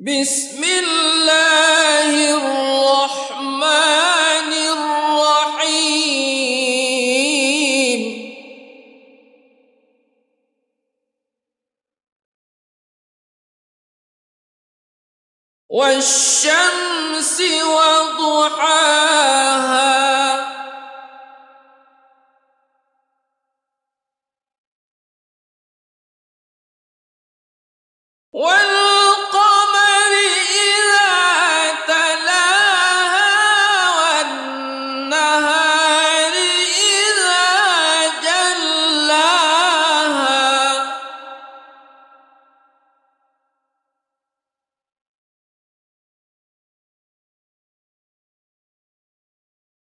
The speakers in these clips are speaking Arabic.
بسم الله الرحمن الرحيم. والشمس وضحاها. والقمر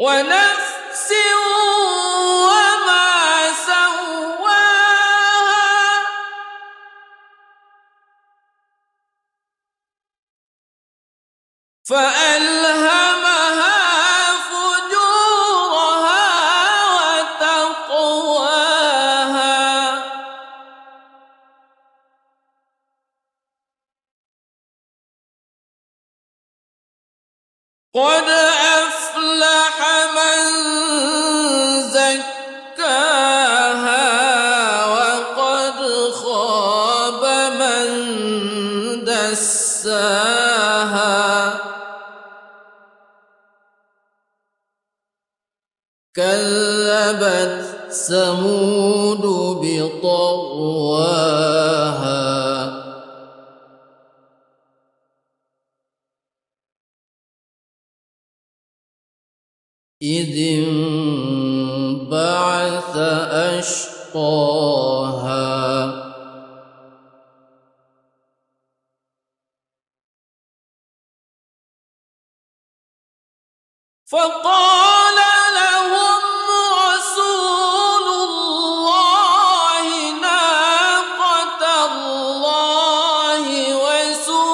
ونفس وما سواها. فألهمها فجورها وتقواها. قد أفلح دساها كذبت ثمود بطغواها. إذ انبعث أشقاها فقال لهم رسول الله ناقة الله وسقياها.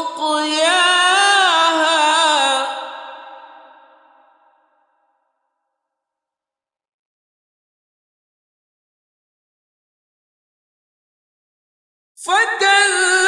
فكذبوا